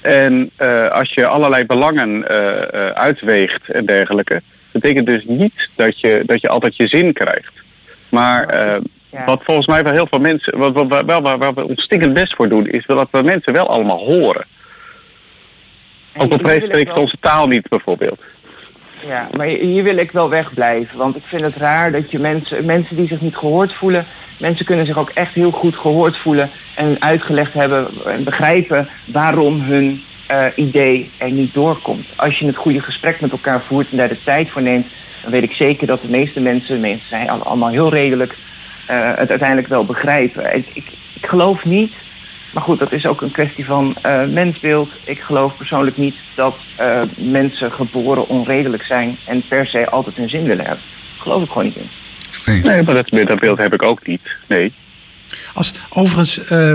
En uh, als je allerlei belangen uh, uitweegt en dergelijke, betekent dus niet dat je, dat je altijd je zin krijgt. Maar ja. wat volgens mij wel heel veel mensen, wat, wat, wel, waar, waar we ons stinkend best voor doen, is dat we mensen wel allemaal horen. Ook al spreekt onze taal niet bijvoorbeeld. Ja, maar hier wil ik wel wegblijven. Want ik vind het raar dat je mensen, mensen die zich niet gehoord voelen... mensen kunnen zich ook echt heel goed gehoord voelen... en uitgelegd hebben en begrijpen waarom hun uh, idee er niet doorkomt. Als je het goede gesprek met elkaar voert en daar de tijd voor neemt... dan weet ik zeker dat de meeste mensen, mensen zijn allemaal heel redelijk... Uh, het uiteindelijk wel begrijpen. Ik, ik, ik geloof niet maar goed, dat is ook een kwestie van uh, mensbeeld. Ik geloof persoonlijk niet dat uh, mensen geboren onredelijk zijn en per se altijd hun zin willen hebben. Daar geloof ik gewoon niet in. Nee, nee maar dat, dat, beeld heb ik ook niet. Nee. Als, overigens, uh,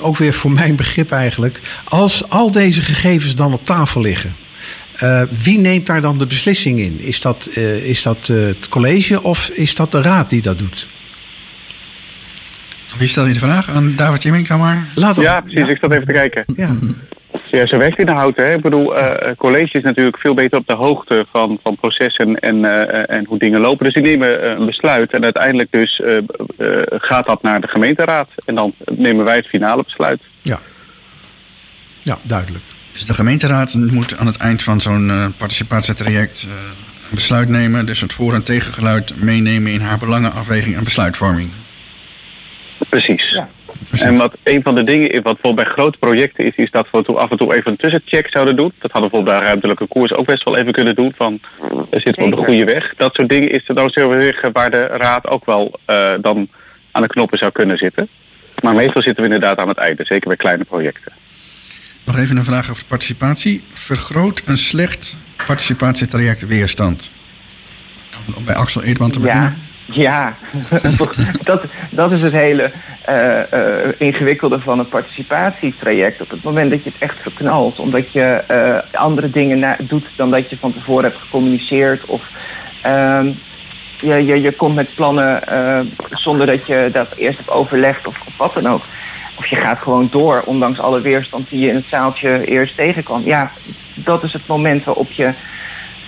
ook weer voor mijn begrip eigenlijk, als al deze gegevens dan op tafel liggen. wie neemt daar dan de beslissing in? Is dat, is dat het college of is dat de raad die dat doet? Wie stel je de vraag? Aan David Jemming, maar? Laat ja, precies. Ja. Ik zat even te kijken. Ja. Ja, zo werkt het in de houten. Hè? Ik bedoel, uh, college is natuurlijk veel beter op de hoogte van, van processen en, uh, en hoe dingen lopen. Dus die nemen een besluit en uiteindelijk dus uh, gaat dat naar de gemeenteraad. En dan nemen wij het finale besluit. Ja, ja duidelijk. Dus de gemeenteraad moet aan het eind van zo'n participatietraject een besluit nemen. Dus het voor- en tegengeluid meenemen in haar belangenafweging en besluitvorming. Precies. Ja. En wat een van de dingen wat bijvoorbeeld bij grote projecten is, is dat we af en toe even een tussencheck zouden doen. Dat hadden we bijvoorbeeld bij ruimtelijke koers ook best wel even kunnen doen. Van, zitten we op de goede weg. Dat soort dingen is er dan zullen we zeggen waar de raad ook wel uh, dan aan de knoppen zou kunnen zitten. Maar meestal zitten we inderdaad aan het einde, zeker bij kleine projecten. Nog even een vraag over participatie. Vergroot een slecht participatietraject weerstand? Om bij Axel Eerdman te beginnen. Ja. Ja, dat, dat is het hele uh, uh, ingewikkelde van een participatietraject. Op het moment dat je het echt verknalt, omdat je uh, andere dingen na doet dan dat je van tevoren hebt gecommuniceerd. Of ehm, je, je, je komt met plannen zonder dat je dat eerst hebt overlegd of, of, wat dan ook. Of je gaat gewoon door, ondanks alle weerstand die je in het zaaltje eerst tegenkwam. Ja, dat is het moment waarop je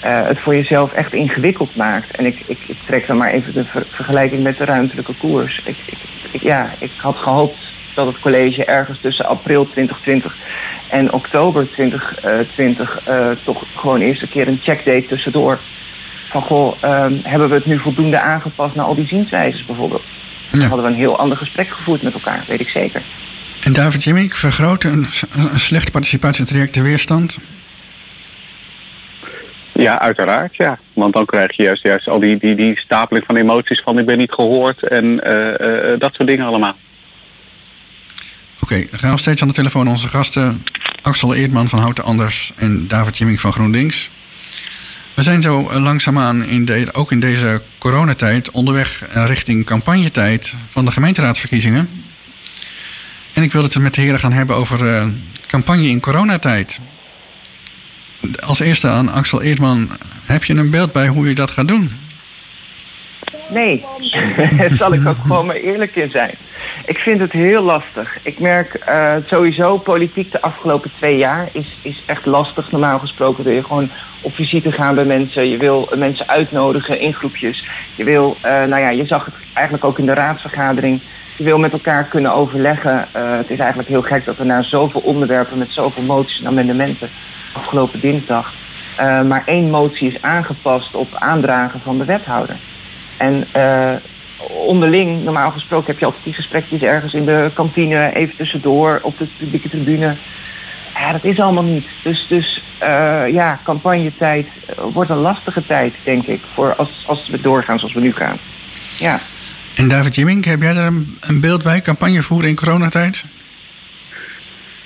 uh, het voor jezelf echt ingewikkeld maakt. En ik, ik, ik trek dan maar even de ver vergelijking met de ruimtelijke koers. Ik, ik, ja, ik had gehoopt dat het college ergens tussen april 2020 en oktober 2020 uh, toch gewoon eerst een keer een check deed tussendoor. Van goh, uh, hebben we het nu voldoende aangepast naar al die zienswijzes bijvoorbeeld? Dan ja. hadden we een heel ander gesprek gevoerd met elkaar, weet ik zeker. En David Jimmink, vergroten een, een slecht participatietraject de weerstand? Ja, uiteraard, ja. Want dan krijg je juist, juist al die, die, die stapeling van emoties van ik ben niet gehoord en uh, uh, dat soort dingen allemaal. Oké, dan gaan we steeds aan de telefoon onze gasten Axel Eerdman van Houten Anders en David Jimming van GroenLinks. We zijn zo langzaamaan, in de, ook in deze coronatijd, onderweg richting campagnetijd van de gemeenteraadsverkiezingen. En ik wil het met de heren gaan hebben over campagne in coronatijd als eerste aan Axel Eerdman. Heb je een beeld bij hoe je dat gaat doen? Nee, daar zal ik ook gewoon maar eerlijk in zijn. Ik vind het heel lastig. Ik merk uh, sowieso politiek de afgelopen twee jaar is, is echt lastig. Normaal gesproken wil je gewoon op visite gaan bij mensen. Je wil mensen uitnodigen in groepjes. Je wil, uh, nou ja, je zag het eigenlijk ook in de raadsvergadering. Je wil met elkaar kunnen overleggen. Uh, het is eigenlijk heel gek dat we na zoveel onderwerpen met zoveel moties en amendementen afgelopen dinsdag uh, maar één motie is aangepast op aandragen van de wethouder. En uh, onderling, normaal gesproken heb je altijd die gesprekjes ergens in de kantine, even tussendoor, op de publieke tribune. Ja, dat is allemaal niet. Dus, dus uh, ja, campagnetijd wordt een lastige tijd, denk ik, voor als, als we doorgaan zoals we nu gaan. Ja. En David Jimmink, heb jij daar een, beeld bij, campagne voeren in coronatijd?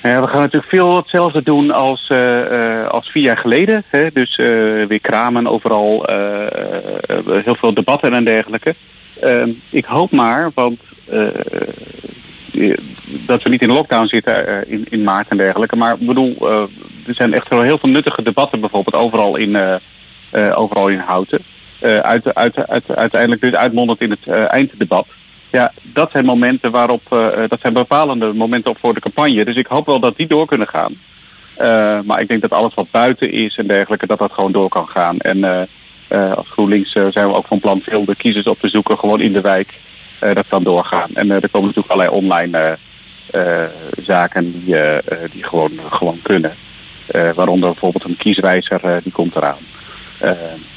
Ja, we gaan natuurlijk veel hetzelfde doen als, uh, als vier jaar geleden. Hè? Dus weer kramen overal, heel veel debatten en dergelijke. Ik hoop maar, want dat we niet in lockdown zitten in, in maart en dergelijke. Maar ik bedoel, er zijn echt wel heel veel nuttige debatten bijvoorbeeld overal in, overal in Houten. uit, uit, uit, uiteindelijk dus uitmondend in het einddebat. Ja, dat zijn momenten waarop, uh, dat zijn bepalende momenten voor de campagne. Dus ik hoop wel dat die door kunnen gaan. Uh, maar ik denk dat alles wat buiten is en dergelijke, dat dat gewoon door kan gaan. En als GroenLinks zijn we ook van plan veel de kiezers op te zoeken, gewoon in de wijk. dat kan doorgaan. En er komen natuurlijk allerlei online zaken die, die gewoon, gewoon kunnen. waaronder bijvoorbeeld een kieswijzer, die komt eraan.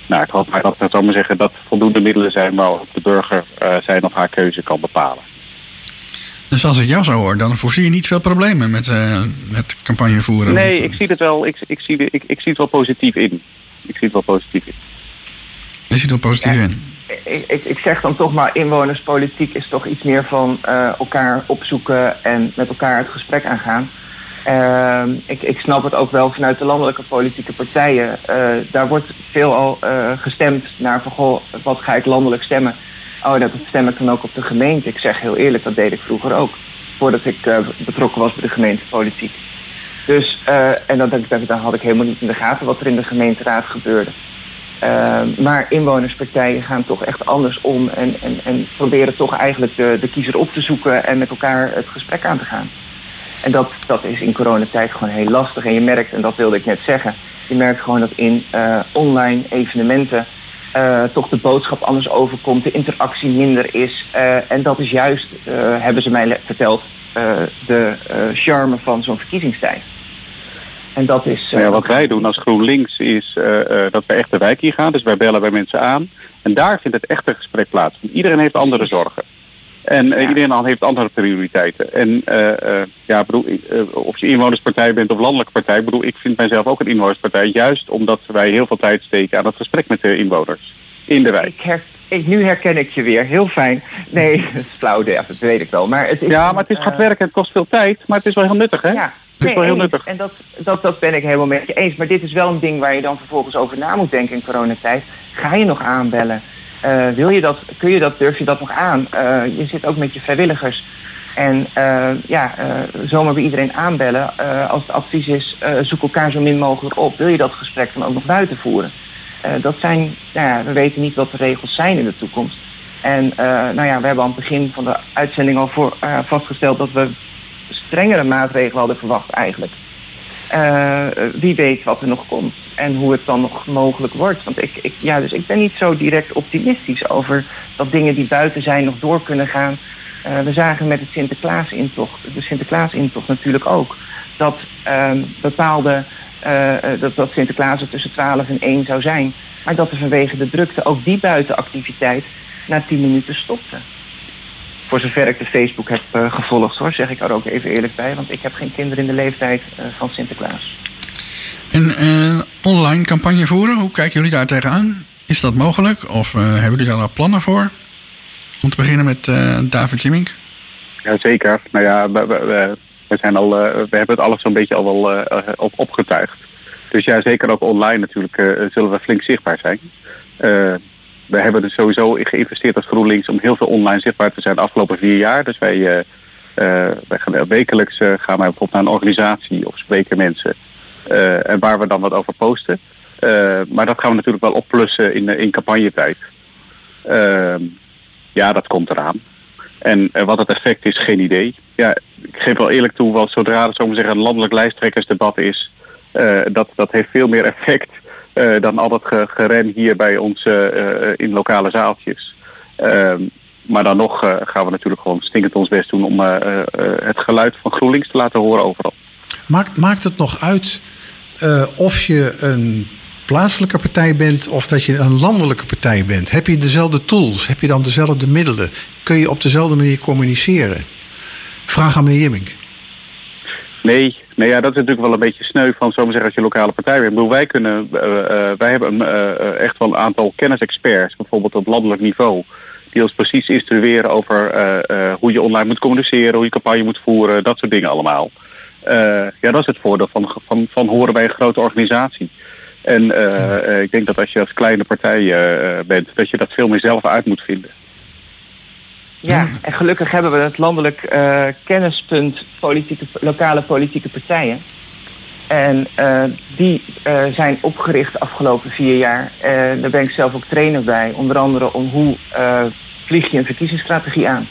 Nou, ik hoop maar dat, dat, maar zeggen, dat voldoende middelen zijn waarop de burger uh, zijn of haar keuze kan bepalen. Dus als ik jou zou horen, dan voorzie je niet veel problemen met, uh, met campagne voeren? Nee, ik zie het wel, ik, ik, zie, ik, ik zie het wel positief in. Ik zie het wel positief in. Je ziet het wel positief ja, in? Ik, ik, ik, zeg dan toch maar, inwonerspolitiek is toch iets meer van uh, elkaar opzoeken en met elkaar het gesprek aangaan. Uh, ik, ik, snap het ook wel vanuit de landelijke politieke partijen. Uh, daar wordt veelal uh, gestemd naar van, goh, wat ga ik landelijk stemmen? Oh, dat stem ik dan ook op de gemeente. Ik zeg heel eerlijk, dat deed ik vroeger ook. Voordat ik betrokken was bij de gemeentepolitiek. Dus, en dan, dan, dan had ik helemaal niet in de gaten wat er in de gemeenteraad gebeurde. Ehm, maar inwonerspartijen gaan toch echt anders om en, en, en proberen toch eigenlijk de, de kiezer op te zoeken en met elkaar het gesprek aan te gaan. En dat, dat is in coronatijd gewoon heel lastig. En je merkt, en dat wilde ik net zeggen, je merkt gewoon dat in online evenementen toch de boodschap anders overkomt, de interactie minder is. en dat is juist, hebben ze mij verteld, de charme van zo'n verkiezingstijd. En dat is. Nou ja, wat wij doen als GroenLinks is dat we echt de wijk in gaan. Dus wij bellen bij mensen aan. En daar vindt het echte gesprek plaats. Want iedereen heeft andere zorgen. En uh, ja. iedereen heeft andere prioriteiten. En ja, bedoel, of je inwonerspartij bent of landelijke partij, bedoel, ik vind mijzelf ook een inwonerspartij. Juist omdat wij heel veel tijd steken aan het gesprek met de inwoners in de wijk. Ik her, ik, nu herken ik je weer. Heel fijn. Nee, dat is flauw, dat weet ik wel. Maar het is, ja, maar het is hard werken. Het kost veel tijd. Maar het is wel heel nuttig, hè? Ja. Nee, wel heel nuttig. En dat, dat, dat ben ik helemaal met je eens. Maar dit is wel een ding waar je dan vervolgens over na moet denken in coronatijd. Ga je nog aanbellen? Uh, wil je dat, kun je dat, durf je dat nog aan? Uh, je zit ook met je vrijwilligers. En uh, ja, zomaar bij iedereen aanbellen. als het advies is, zoek elkaar zo min mogelijk op. Wil je dat gesprek dan ook nog buiten voeren? dat zijn, nou ja, we weten niet wat de regels zijn in de toekomst. En nou ja, we hebben aan het begin van de uitzending al voor, vastgesteld dat we strengere maatregelen hadden verwacht eigenlijk. Uh, wie weet wat er nog komt en hoe het dan nog mogelijk wordt. Want ik, ik, ja, dus ik ben niet zo direct optimistisch over dat dingen die buiten zijn nog door kunnen gaan. Uh, we zagen met het Sinterklaas-intocht, de Sinterklaas-intocht natuurlijk ook, dat uh, bepaalde, uh, dat, dat Sinterklaas er tussen 12 en 1 zou zijn. Maar dat er vanwege de drukte ook die buitenactiviteit na 10 minuten stopte. Voor zover ik de Facebook heb uh, gevolgd hoor, zeg ik er ook even eerlijk bij. Want ik heb geen kinderen in de leeftijd uh, van Sinterklaas. En uh, online campagne voeren, hoe kijken jullie daar tegenaan? Is dat mogelijk? Of hebben jullie daar al plannen voor? Om te beginnen met David Jimmink. Ja, zeker. Nou ja, we, we, we zijn al, we hebben het alles zo'n beetje al wel op, opgetuigd. Dus ja, zeker ook online natuurlijk zullen we flink zichtbaar zijn we hebben dus sowieso geïnvesteerd als GroenLinks om heel veel online zichtbaar te zijn de afgelopen vier jaar. Dus wij, uh, wij gaan wekelijks uh, gaan wij bijvoorbeeld naar een organisatie of spreken mensen. en waar we dan wat over posten. maar dat gaan we natuurlijk wel opplussen in, in campagnetijd. Ehm, ja, dat komt eraan. En wat het effect is, geen idee. Ja, ik geef wel eerlijk toe, want zodra er zeggen, een landelijk lijsttrekkersdebat is, dat, dat heeft veel meer effect uh, dan al dat geren hier bij ons uh, in lokale zaaltjes. Ehm, maar dan nog gaan we natuurlijk gewoon stinkend ons best doen om het geluid van GroenLinks te laten horen overal. Maakt, maakt het nog uit of je een plaatselijke partij bent of dat je een landelijke partij bent? Heb je dezelfde tools? Heb je dan dezelfde middelen? Kun je op dezelfde manier communiceren? Vraag aan meneer Jimmink. Nee, nee ja, dat is natuurlijk wel een beetje sneu van zomaar zeggen als je lokale partij bent. Ik bedoel, wij, kunnen, uh, uh, wij hebben uh, echt wel een aantal kennisexperts, bijvoorbeeld op landelijk niveau, die ons precies instrueren over hoe je online moet communiceren, hoe je campagne moet voeren, dat soort dingen allemaal. ja, dat is het voordeel van, van, van horen bij een grote organisatie. En ik denk dat als je als kleine partij bent, dat je dat veel meer zelf uit moet vinden. Ja, en gelukkig hebben we het landelijk uh, kennispunt politieke, lokale politieke partijen. En uh, die uh, zijn opgericht de afgelopen vier jaar. daar ben ik zelf ook trainer bij. Onder andere om hoe vlieg je een verkiezingsstrategie aan.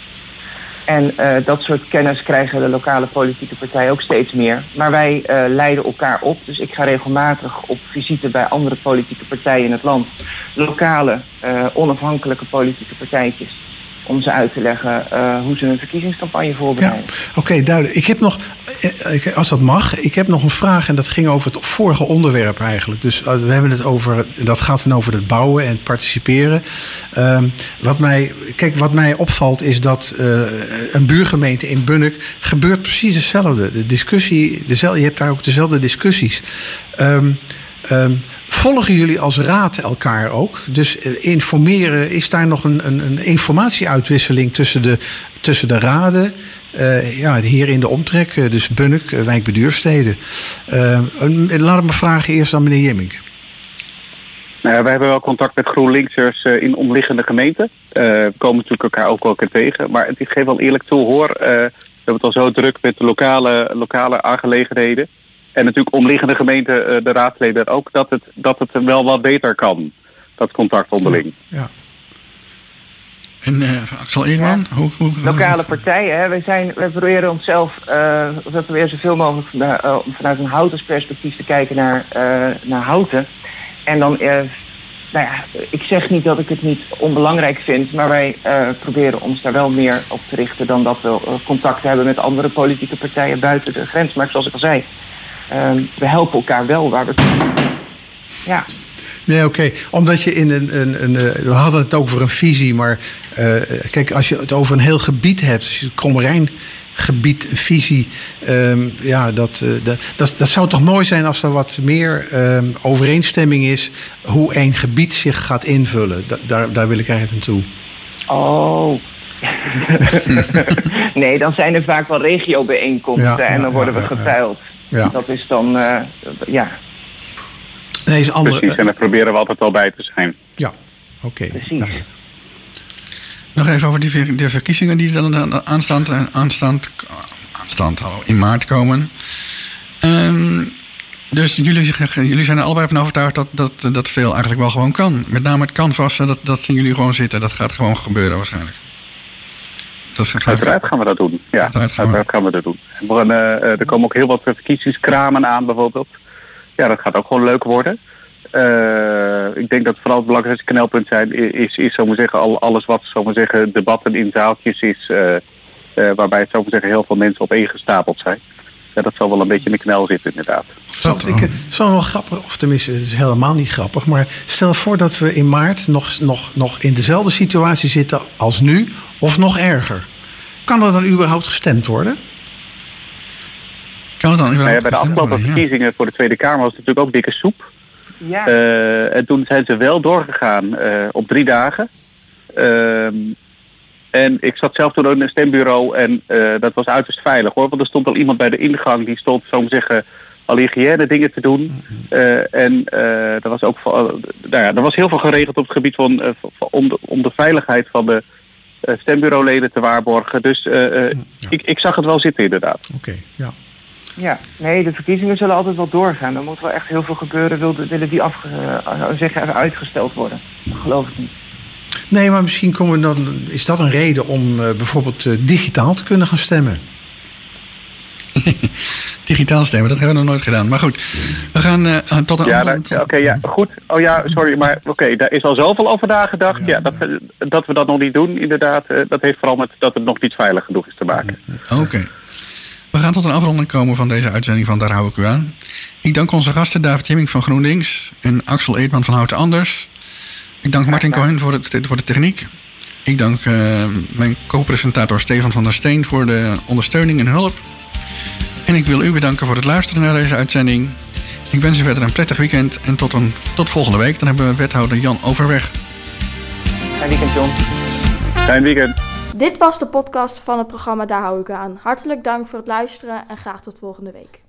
En dat soort kennis krijgen de lokale politieke partijen ook steeds meer. Maar wij leiden elkaar op. Dus ik ga regelmatig op visite bij andere politieke partijen in het land. Lokale, onafhankelijke politieke partijtjes om ze uit te leggen uh, hoe ze een verkiezingscampagne voorbereiden. Oké, duidelijk. Ik heb nog, eh, als dat mag, ik heb nog een vraag en dat ging over het vorige onderwerp eigenlijk. Dus uh, we hebben het over, dat gaat dan over het bouwen en het participeren. Uh, wat mij, kijk, wat mij opvalt is dat een buurgemeente in Bunnik gebeurt precies hetzelfde. De discussie, dezelfde, je hebt daar ook dezelfde discussies. Um, Volgen jullie als raad elkaar ook? Dus eh, informeren, is daar nog een, een, een informatieuitwisseling tussen de, tussen de raden? Uh, ja, hier in de omtrek, uh, dus Bunnik, uh, Wijk Beduursteden. laat ik me vragen eerst aan meneer Jemmink. Nou ja, wij hebben wel contact met GroenLinksers in omliggende gemeenten. we komen natuurlijk elkaar ook wel keer tegen. Maar het geef wel eerlijk toe, hoor. we hebben het al zo druk met de lokale, lokale aangelegenheden. En natuurlijk omliggende gemeenten, eh, de raadsleden ook, dat het, dat het wel wat beter kan. Dat contact onderling. Ja. En uh, Axel Eerman? Hoe, hoe, Lokale partijen. Hè? Wij, zijn, wij proberen onszelf, uh, we proberen zoveel mogelijk uh, vanuit een houtens perspectief te kijken naar, naar houten. En dan, nou ja, ik zeg niet dat ik het niet onbelangrijk vind, maar wij proberen ons daar wel meer op te richten dan dat we contact hebben met andere politieke partijen buiten de grens. Maar zoals ik al zei, we helpen elkaar wel waar we kunnen. Ja. Nee, oké. Omdat je in een, een, een, We hadden het over een visie, maar uh, kijk, als je het over een heel gebied hebt, als je het gebied, visie. Um, ja, dat, uh, dat, dat, dat, zou toch mooi zijn als er wat meer um, overeenstemming is hoe één gebied zich gaat invullen. Da daar, daar wil ik eigenlijk naartoe. Oh. nee, dan zijn er vaak wel regiobijeenkomsten ja, en dan worden ja, gepeild. Dat is dan, uh, ja. Nee, is andere... Precies, en daar proberen we altijd wel bij te zijn. Ja, oké. Okay. Precies. Nog even over die, de verkiezingen die dan aanstaand, aanstaand, aanstaand in maart komen. Um, dus jullie, jullie zijn er allebei van overtuigd dat, dat, dat veel eigenlijk wel gewoon kan. Met name het canvassen, dat, dat zien jullie gewoon zitten. Dat gaat gewoon gebeuren waarschijnlijk. Dat is uiteraard gaan we dat doen. Ja, uiteraard gaan, we. gaan we dat doen. Er, uh, er komen ook heel wat verkiezingskramen aan bijvoorbeeld. Ja, dat gaat ook gewoon leuk worden. Uh, ik denk dat vooral het belangrijkste knelpunt zijn is, is zo zeggen, al, alles wat zo zeggen, debatten in zaaltjes is, uh, uh, waarbij het zo zeggen, heel veel mensen op één gestapeld zijn. Ja, dat zal wel een beetje in de knel zitten inderdaad. Zo, ik, het is wel grappig, of tenminste, het is helemaal niet grappig, maar stel voor dat we in maart nog, nog, nog in dezelfde situatie zitten als nu, of nog erger. Kan er dan überhaupt gestemd worden? Kan het dan überhaupt nou ja, bij de afgelopen verkiezingen voor de Tweede Kamer was het natuurlijk ook dikke soep. Ja. Uh, en toen zijn ze wel doorgegaan uh, op drie dagen. Uh, en ik zat zelf toen ook in een stembureau en uh, dat was uiterst veilig hoor. Want er stond al iemand bij de ingang die stond, zo zeggen, al hygiëne dingen te doen. en er was ook nou ja, er was heel veel geregeld op het gebied van, om, de, om de veiligheid van de stembureauleden te waarborgen. Dus ja. ik, ik zag het wel zitten inderdaad. Oké, okay, ja. Ja, nee, de verkiezingen zullen altijd wel doorgaan. Er moet wel echt heel veel gebeuren. Wilden, willen die af, uh, zeggen, uitgesteld worden? Dat geloof ik niet. Nee, maar misschien komen dan, is dat een reden om uh, bijvoorbeeld uh, digitaal te kunnen gaan stemmen? digitaal stemmen, dat hebben we nog nooit gedaan. Maar goed, we gaan uh, tot een ja, Oké, okay, ja, goed. Oh ja, sorry, maar oké, okay, daar is al zoveel over nagedacht. Ja, ja dat, dat we dat nog niet doen, inderdaad. dat heeft vooral met dat het nog niet veilig genoeg is te maken. Oké. Okay. We gaan tot een afronding komen van deze uitzending van Daar hou ik u aan. Ik dank onze gasten David Jimming van GroenLinks en Axel Eetman van Houten Anders. Ik dank Martin Cohen voor, het, voor de techniek. Ik dank uh, mijn co-presentator Stefan van der Steen voor de ondersteuning en hulp. En ik wil u bedanken voor het luisteren naar deze uitzending. Ik wens u verder een prettig weekend en tot, een, tot volgende week. Dan hebben we wethouder Jan Overweg. Fijn weekend, John. Fijn weekend. Dit was de podcast van het programma Daar hou ik aan. Hartelijk dank voor het luisteren en graag tot volgende week.